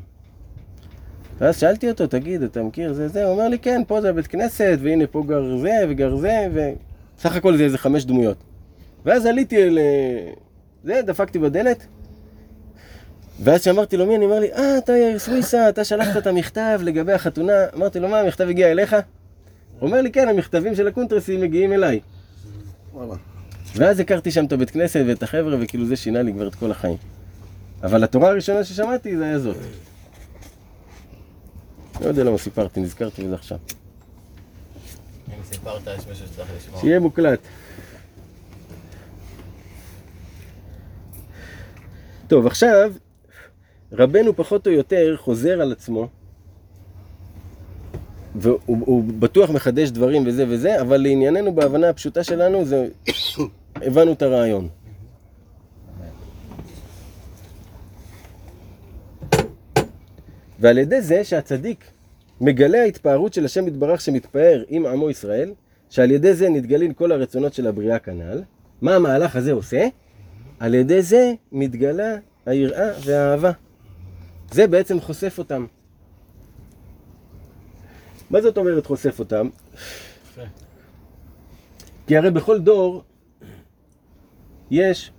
ואז שאלתי אותו, תגיד, אתה מכיר זה זה? הוא אומר לי, כן, פה זה הבית כנסת, והנה פה גר זה וגר זה, וסך הכל זה איזה חמש דמויות. ואז עליתי אל... זה, דפקתי בדלת, ואז כשאמרתי לו מי, אני אומר לי, אה, אתה יאיר סוויסה, אתה שלחת את המכתב לגבי החתונה. אמרתי לו, מה, המכתב הגיע אליך? הוא אומר לי, כן, המכתבים של הקונטרסים מגיעים אליי. ואז הכרתי שם את הבית כנסת ואת החבר'ה, וכאילו זה שינה לי כבר את כל החיים. אבל התורה הראשונה ששמעתי זה היה זאת. לא יודע למה סיפרתי, נזכרתי בזה עכשיו. אם סיפרת, יש מישהו שצריך לשמוע. שיהיה מוקלט. טוב, עכשיו, רבנו פחות או יותר חוזר על עצמו, והוא הוא בטוח מחדש דברים וזה וזה, אבל לענייננו בהבנה הפשוטה שלנו, זה, הבנו את הרעיון. ועל ידי זה שהצדיק מגלה ההתפארות של השם יתברך שמתפאר עם עמו ישראל, שעל ידי זה נתגלים כל הרצונות של הבריאה כנ"ל, מה המהלך הזה עושה? על ידי זה מתגלה היראה והאהבה. זה בעצם חושף אותם. מה זאת אומרת חושף אותם? כי הרי בכל דור יש...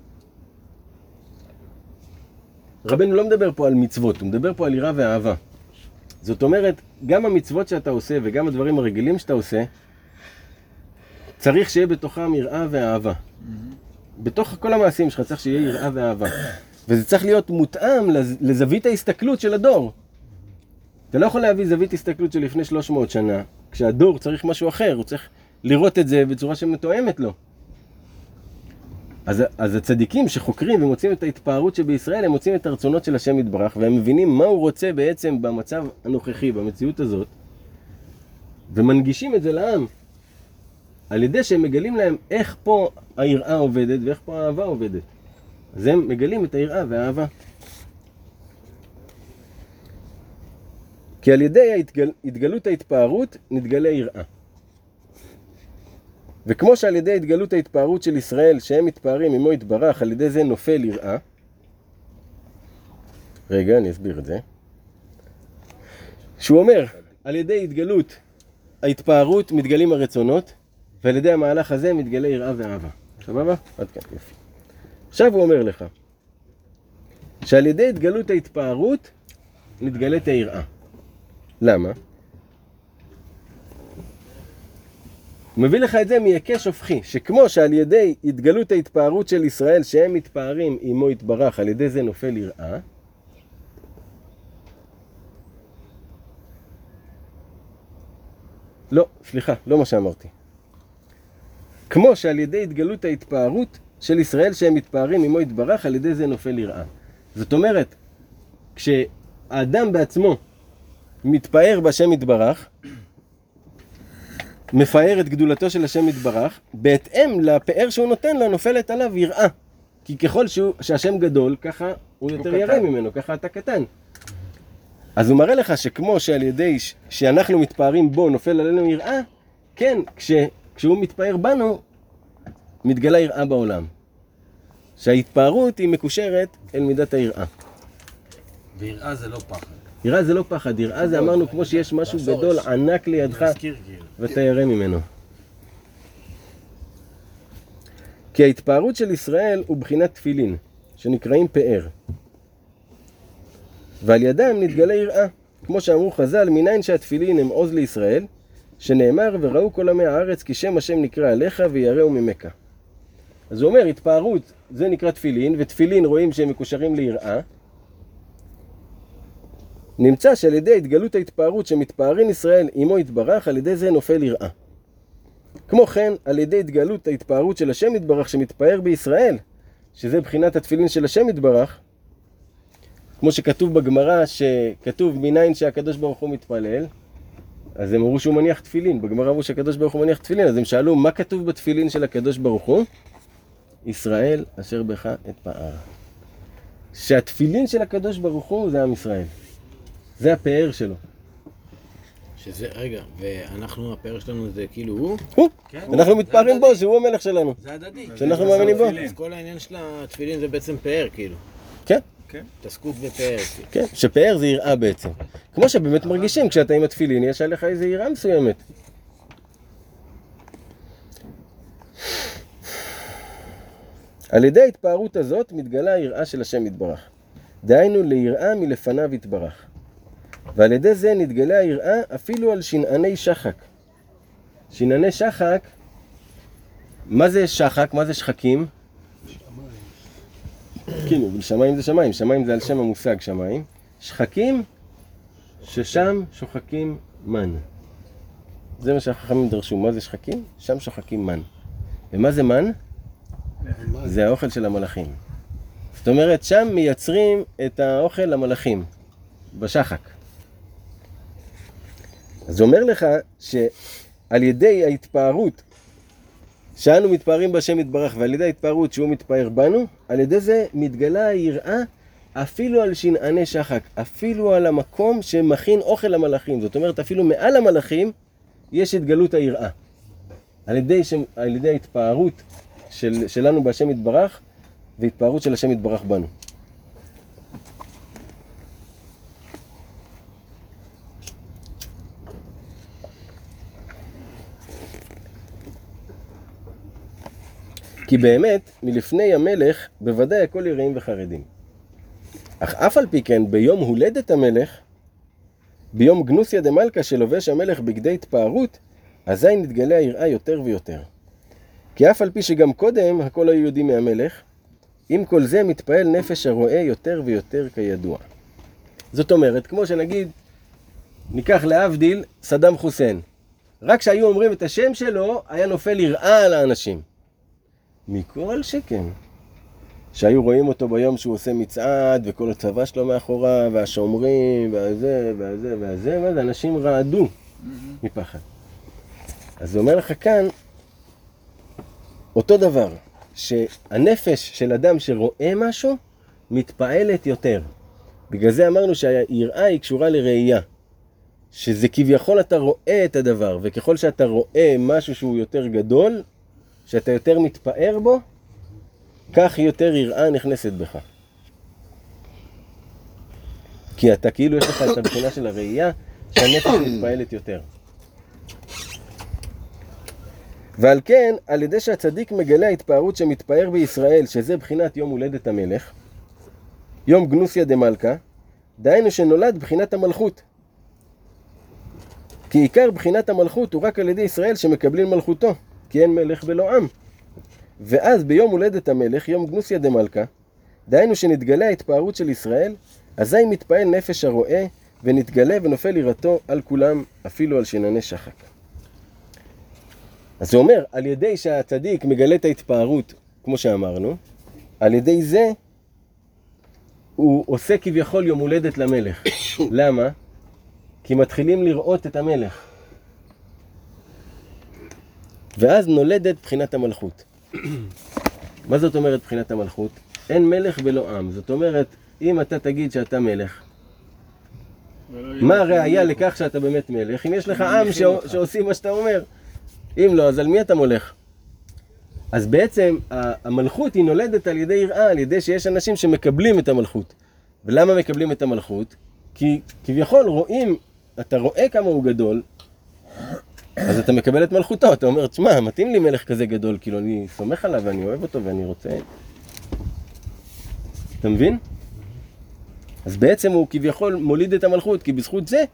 רבנו לא מדבר פה על מצוות, הוא מדבר פה על יראה ואהבה. זאת אומרת, גם המצוות שאתה עושה וגם הדברים הרגילים שאתה עושה, צריך שיהיה בתוכם יראה ואהבה. בתוך כל המעשים שלך צריך שיהיה יראה ואהבה. וזה צריך להיות מותאם לז- לזווית ההסתכלות של הדור. אתה לא יכול להביא זווית הסתכלות של לפני 300 שנה, כשהדור צריך משהו אחר, הוא צריך לראות את זה בצורה שמתואמת לו. אז, אז הצדיקים שחוקרים ומוצאים את ההתפארות שבישראל, הם מוצאים את הרצונות של השם יתברך, והם מבינים מה הוא רוצה בעצם במצב הנוכחי, במציאות הזאת, ומנגישים את זה לעם. על ידי שהם מגלים להם איך פה היראה עובדת ואיך פה האהבה עובדת. אז הם מגלים את היראה והאהבה. כי על ידי ההתגל... התגלות ההתפארות נתגלה יראה. וכמו שעל ידי התגלות ההתפארות של ישראל, שהם מתפארים עמו יתברך, על ידי זה נופל יראה. רגע, אני אסביר את זה. שהוא אומר, על ידי התגלות ההתפארות מתגלים הרצונות, ועל ידי המהלך הזה מתגלה יראה ואהבה. סבבה? עד כאן, יופי. עכשיו הוא אומר לך, שעל ידי התגלות ההתפארות מתגלית היראה. למה? הוא מביא לך את זה מהיקש הופכי, שכמו שעל ידי התגלות ההתפארות של ישראל, שהם מתפארים עמו יתברך, על ידי זה נופל יראה, לא, סליחה, לא מה שאמרתי. כמו שעל ידי התגלות ההתפארות של ישראל שהם מתפארים עמו יתברך, על ידי זה נופל יראה. זאת אומרת, כשהאדם בעצמו מתפאר בשם יתברך, מפאר את גדולתו של השם יתברך, בהתאם לפאר שהוא נותן לו נופלת עליו יראה. כי ככל שהוא, שהשם גדול, ככה הוא יותר ירא ממנו, ככה אתה קטן. אז הוא מראה לך שכמו שעל ידי ש- שאנחנו מתפארים בו נופל עלינו יראה, כן, כש, כשהוא מתפאר בנו, מתגלה יראה בעולם. שההתפארות היא מקושרת אל מידת היראה. ויראה זה לא פחד. יראה זה לא פחד, יראה זה אמרנו כמו שיש משהו גדול, ענק לידך. ואתה ירא ממנו. כי ההתפארות של ישראל הוא בחינת תפילין, שנקראים פאר. ועל ידם נתגלה יראה, כמו שאמרו חז"ל, מניין שהתפילין הם עוז לישראל, שנאמר וראו כל עמי הארץ כי שם השם נקרא עליך ויראו ממך. אז הוא אומר, התפארות זה נקרא תפילין, ותפילין רואים שהם מקושרים ליראה. נמצא שעל ידי התגלות ההתפארות שמתפארים ישראל עמו יתברך, על ידי זה נופל יראה. כמו כן, על ידי התגלות ההתפארות של השם יתברך שמתפאר בישראל, שזה בחינת התפילין של השם יתברך, כמו שכתוב בגמרא, שכתוב מניין שהקדוש ברוך הוא מתפלל, אז הם אמרו שהוא מניח תפילין, בגמרא אמרו שהקדוש ברוך הוא מניח תפילין, אז הם שאלו מה כתוב בתפילין של הקדוש ברוך הוא? ישראל אשר בך אתפאר. שהתפילין של הקדוש ברוך הוא זה עם ישראל. זה הפאר שלו. שזה, רגע, ואנחנו, הפאר שלנו זה כאילו הוא? הוא, כן. אנחנו מתפארים בו, שהוא המלך שלנו. זה הדדי. שאנחנו מאמינים בו. אז כל העניין של התפילין זה בעצם פאר, כאילו. כן, התעסקות בפאר. כאילו. כן, שפאר זה יראה בעצם. כמו שבאמת מרגישים, כשאתה עם התפילין, יש עליך איזו יראה מסוימת. על ידי ההתפארות הזאת מתגלה היראה של השם יתברך. דהיינו ליראה מלפניו יתברך. ועל ידי זה נתגלה היראה אפילו על שנעני שחק. שנעני שחק, מה זה שחק? מה זה שחקים? כאילו, שמיים זה שמיים, שמיים זה על שם המושג שמיים. שחקים, ששם שוחקים מן. זה מה שהחכמים דרשו. מה זה שחקים? שם שוחקים מן. ומה זה מן? זה האוכל של המלאכים. זאת אומרת, שם מייצרים את האוכל למלאכים, בשחק. אז אומר לך שעל ידי ההתפארות שאנו מתפארים בהשם יתברך ועל ידי ההתפארות שהוא מתפאר בנו, על ידי זה מתגלה היראה אפילו על שנעני שחק, אפילו על המקום שמכין אוכל למלאכים. זאת אומרת, אפילו מעל המלאכים יש התגלות היראה. על ידי, ש... על ידי ההתפארות של... שלנו בהשם יתברך והתפארות של השם יתברך בנו. כי באמת, מלפני המלך, בוודאי הכל יראים וחרדים. אך אף על פי כן, ביום הולדת המלך, ביום גנוסיה דמלכה שלובש המלך בגדי התפארות, אזי נתגלה היראה יותר ויותר. כי אף על פי שגם קודם הכל היו יודעים מהמלך, עם כל זה מתפעל נפש הרואה יותר ויותר כידוע. זאת אומרת, כמו שנגיד, ניקח להבדיל סדאם חוסיין. רק כשהיו אומרים את השם שלו, היה נופל יראה על האנשים. מכל שכן. שהיו רואים אותו ביום שהוא עושה מצעד, וכל הצבא שלו מאחוריו, והשומרים, והזה, והזה, והזה, ואז אנשים רעדו מפחד. אז זה אומר לך כאן, אותו דבר, שהנפש של אדם שרואה משהו, מתפעלת יותר. בגלל זה אמרנו שהיראה היא קשורה לראייה. שזה כביכול אתה רואה את הדבר, וככל שאתה רואה משהו שהוא יותר גדול, שאתה יותר מתפאר בו, כך יותר יראה נכנסת בך. כי אתה כאילו יש לך את הבחינה של הראייה, שהנפש מתפעלת יותר. ועל כן, על ידי שהצדיק מגלה ההתפארות שמתפאר בישראל, שזה בחינת יום הולדת המלך, יום גנוסיה דמלכה, דהיינו שנולד בחינת המלכות. כי עיקר בחינת המלכות הוא רק על ידי ישראל שמקבלים מלכותו, כי אין מלך בלא עם. ואז ביום הולדת המלך, יום גנוסיה דמלכה, דהיינו שנתגלה ההתפארות של ישראל, אזי מתפעל נפש הרואה, ונתגלה ונופל יראתו על כולם, אפילו על שנני שחק. אז זה אומר, על ידי שהצדיק מגלה את ההתפארות, כמו שאמרנו, על ידי זה הוא עושה כביכול יום הולדת למלך. [coughs] למה? כי מתחילים לראות את המלך. ואז נולדת בחינת המלכות. [coughs] מה זאת אומרת בחינת המלכות? אין מלך בלא עם. זאת אומרת, אם אתה תגיד שאתה מלך, מה הראיה לכך שאתה באמת מלך? אם יש לך עם ש- שעושים מה שאתה אומר. אם לא, אז על מי אתה מולך? אז בעצם המלכות היא נולדת על ידי יראה, על ידי שיש אנשים שמקבלים את המלכות. ולמה מקבלים את המלכות? כי כביכול רואים, אתה רואה כמה הוא גדול, אז אתה מקבל את מלכותו, אתה אומר, תשמע, מתאים לי מלך כזה גדול, כאילו אני סומך עליו ואני אוהב אותו ואני רוצה... אתה מבין? אז בעצם הוא כביכול מוליד את המלכות, כי בזכות זה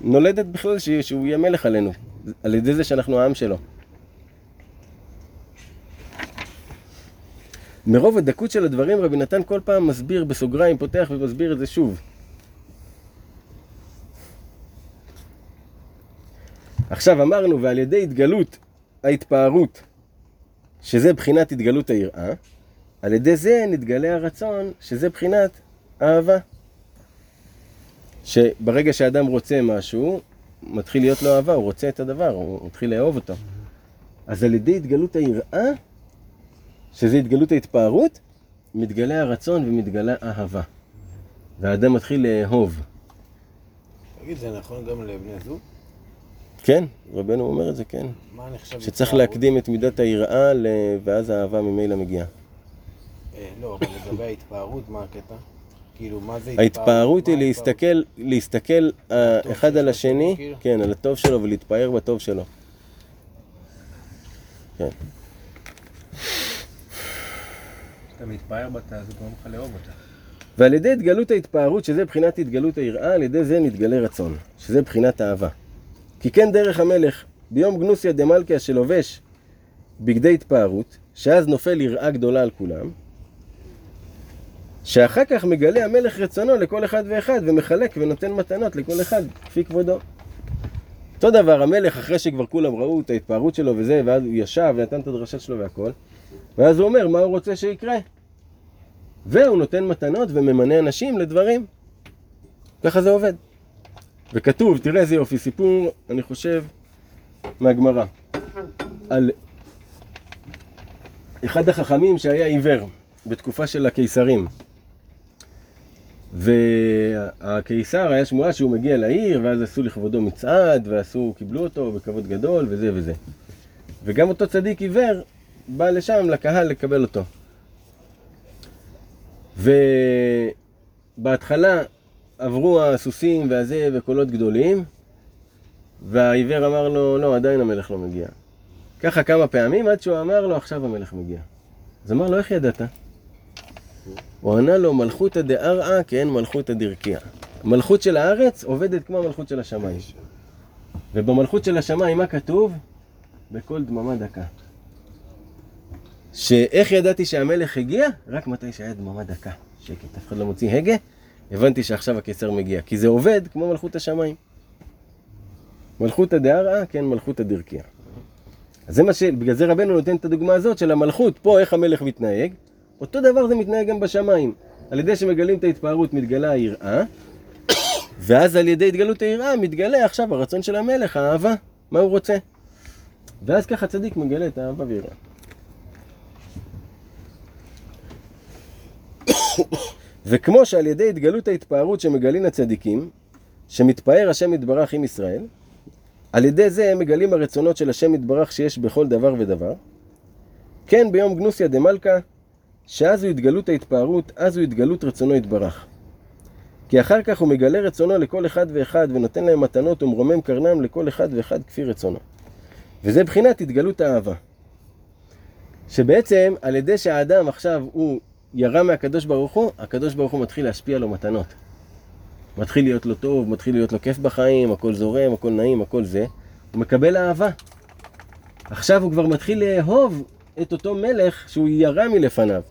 נולדת בכלל שהוא יהיה מלך עלינו, על ידי זה שאנחנו העם שלו. מרוב הדקות של הדברים רבי נתן כל פעם מסביר בסוגריים, פותח ומסביר את זה שוב. עכשיו אמרנו, ועל ידי התגלות ההתפארות, שזה בחינת התגלות היראה, על ידי זה נתגלה הרצון, שזה בחינת אהבה. שברגע שאדם רוצה משהו, מתחיל להיות לו אהבה, הוא רוצה את הדבר, הוא מתחיל לאהוב אותו. אז על ידי התגלות היראה, שזה התגלות ההתפארות, מתגלה הרצון ומתגלה אהבה. והאדם מתחיל לאהוב. תגיד, זה נכון גם לבני זוג? כן, רבנו אומר את זה, כן. מה נחשב... שצריך התפארות? להקדים את מידת היראה, ואז האהבה ממילא מגיעה. אה, לא, אבל לגבי ההתפארות, מה הקטע? כאילו, מה זה ההתפארות היא להסתכל, להסתכל אה, אחד על השני, כאילו? כן, על הטוב שלו ולהתפאר בטוב שלו. כן. כשאתה מתפאר בה, זה גורם לך לאהוב אותה. ועל ידי התגלות ההתפארות, שזה בחינת התגלות היראה, על ידי זה נתגלה רצון, שזה בחינת אהבה. כי כן דרך המלך, ביום גנוסיה דמלכיה שלובש בגדי התפארות, שאז נופל יראה גדולה על כולם, שאחר כך מגלה המלך רצונו לכל אחד ואחד, ומחלק ונותן מתנות לכל אחד, כפי כבודו. אותו דבר, המלך, אחרי שכבר כולם ראו את ההתפארות שלו וזה, ואז הוא ישב ונתן את הדרשה שלו והכל, ואז הוא אומר מה הוא רוצה שיקרה. והוא נותן מתנות וממנה אנשים לדברים. ככה זה עובד. וכתוב, תראה איזה יופי, סיפור, אני חושב, מהגמרא. על אחד החכמים שהיה עיוור בתקופה של הקיסרים. והקיסר היה שמועה שהוא מגיע לעיר, ואז עשו לכבודו מצעד, ועשו, קיבלו אותו בכבוד גדול, וזה וזה. וגם אותו צדיק עיוור בא לשם, לקהל, לקבל אותו. ובהתחלה עברו הסוסים והזה וקולות גדולים, והעיוור אמר לו, לא, עדיין המלך לא מגיע. ככה כמה פעמים עד שהוא אמר לו, עכשיו המלך מגיע. אז אמר לו, איך ידעת? הוא ענה לו, מלכותא דארעא כאין מלכותא דרקיע. המלכות של הארץ עובדת כמו המלכות של השמיים. ובמלכות של השמיים, מה כתוב? בקול דממה דקה. שאיך ידעתי שהמלך הגיע? רק מתי שהיה דממה דקה. שקט, אף אחד לא מוציא הגה, הבנתי שעכשיו הקיסר מגיע. כי זה עובד כמו מלכות השמיים. מלכותא דארעא, כן מלכותא דרקיע. אז זה מה ש... בגלל זה רבנו נותן את הדוגמה הזאת של המלכות, פה איך המלך מתנהג, אותו דבר זה מתנהג גם בשמיים. על ידי שמגלים את ההתפארות מתגלה היראה, [coughs] ואז על ידי התגלות היראה מתגלה עכשיו הרצון של המלך, האהבה, מה הוא רוצה. ואז ככה צדיק מגלה את האהבה ויראה. [coughs] וכמו שעל ידי התגלות ההתפארות שמגלים הצדיקים, שמתפאר השם יתברך עם ישראל, על ידי זה הם מגלים הרצונות של השם יתברך שיש בכל דבר ודבר. כן ביום גנוסיה דמלכה, שאז הוא התגלות ההתפארות, אז הוא התגלות רצונו יתברך. כי אחר כך הוא מגלה רצונו לכל אחד ואחד ונותן להם מתנות ומרומם קרנם לכל אחד ואחד כפי רצונו. וזה בחינת התגלות האהבה. שבעצם על ידי שהאדם עכשיו הוא ירה מהקדוש ברוך הוא, הקדוש ברוך הוא מתחיל להשפיע לו מתנות. מתחיל להיות לו טוב, מתחיל להיות לו כיף בחיים, הכל זורם, הכל נעים, הכל זה. הוא מקבל אהבה. עכשיו הוא כבר מתחיל לאהוב את אותו מלך שהוא ירה מלפניו.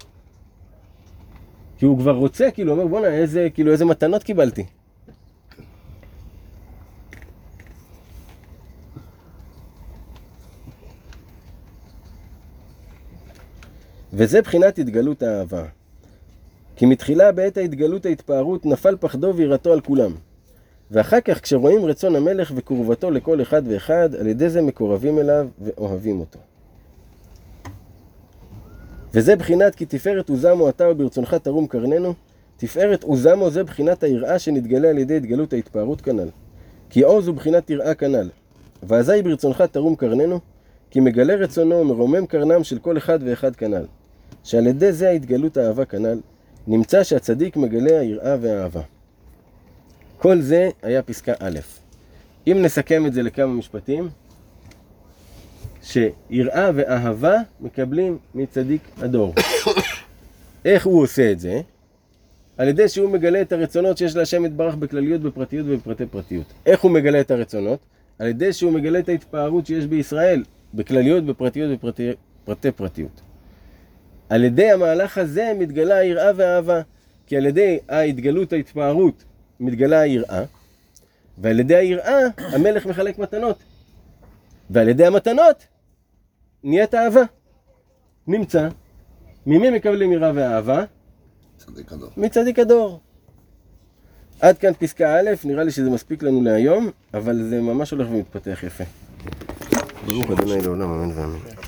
כי הוא כבר רוצה, כאילו, אומר, בואנה, איזה, כאילו, איזה מתנות קיבלתי. וזה בחינת התגלות האהבה. כי מתחילה בעת ההתגלות ההתפארות נפל פחדו ויראתו על כולם. ואחר כך כשרואים רצון המלך וקרבתו לכל אחד ואחד, על ידי זה מקורבים אליו ואוהבים אותו. וזה בחינת כי תפארת עוזמו אתה וברצונך תרום קרננו. תפארת עוזמו זה בחינת היראה שנתגלה על ידי התגלות ההתפארות כנ"ל. כי עוז הוא בחינת יראה כנ"ל. ואזי ברצונך תרום קרננו, כי מגלה רצונו ומרומם קרנם של כל אחד ואחד כנ"ל. שעל ידי זה ההתגלות האהבה כנ"ל, נמצא שהצדיק מגלה היראה והאהבה. כל זה היה פסקה א'. אם נסכם את זה לכמה משפטים, שיראה ואהבה מקבלים מצדיק הדור. איך הוא עושה את זה? על ידי שהוא מגלה את הרצונות שיש להשם יתברך בכלליות, בפרטיות ובפרטי פרטיות. איך הוא מגלה את הרצונות? על ידי שהוא מגלה את ההתפארות שיש בישראל, בכלליות, בפרטיות ובפרטי פרטיות. על ידי המהלך הזה מתגלה היראה והאהבה, כי על ידי ההתגלות ההתפארות מתגלה היראה, ועל ידי היראה המלך מחלק מתנות. ועל ידי המתנות נהיית אהבה. נמצא. ממי מקבלים יראה ואהבה? צדיק הדור. מצדיק הדור. עד כאן פסקה א', נראה לי שזה מספיק לנו להיום, אבל זה ממש הולך ומתפתח יפה. ברוך אדוני לעולם, אמן ואמן.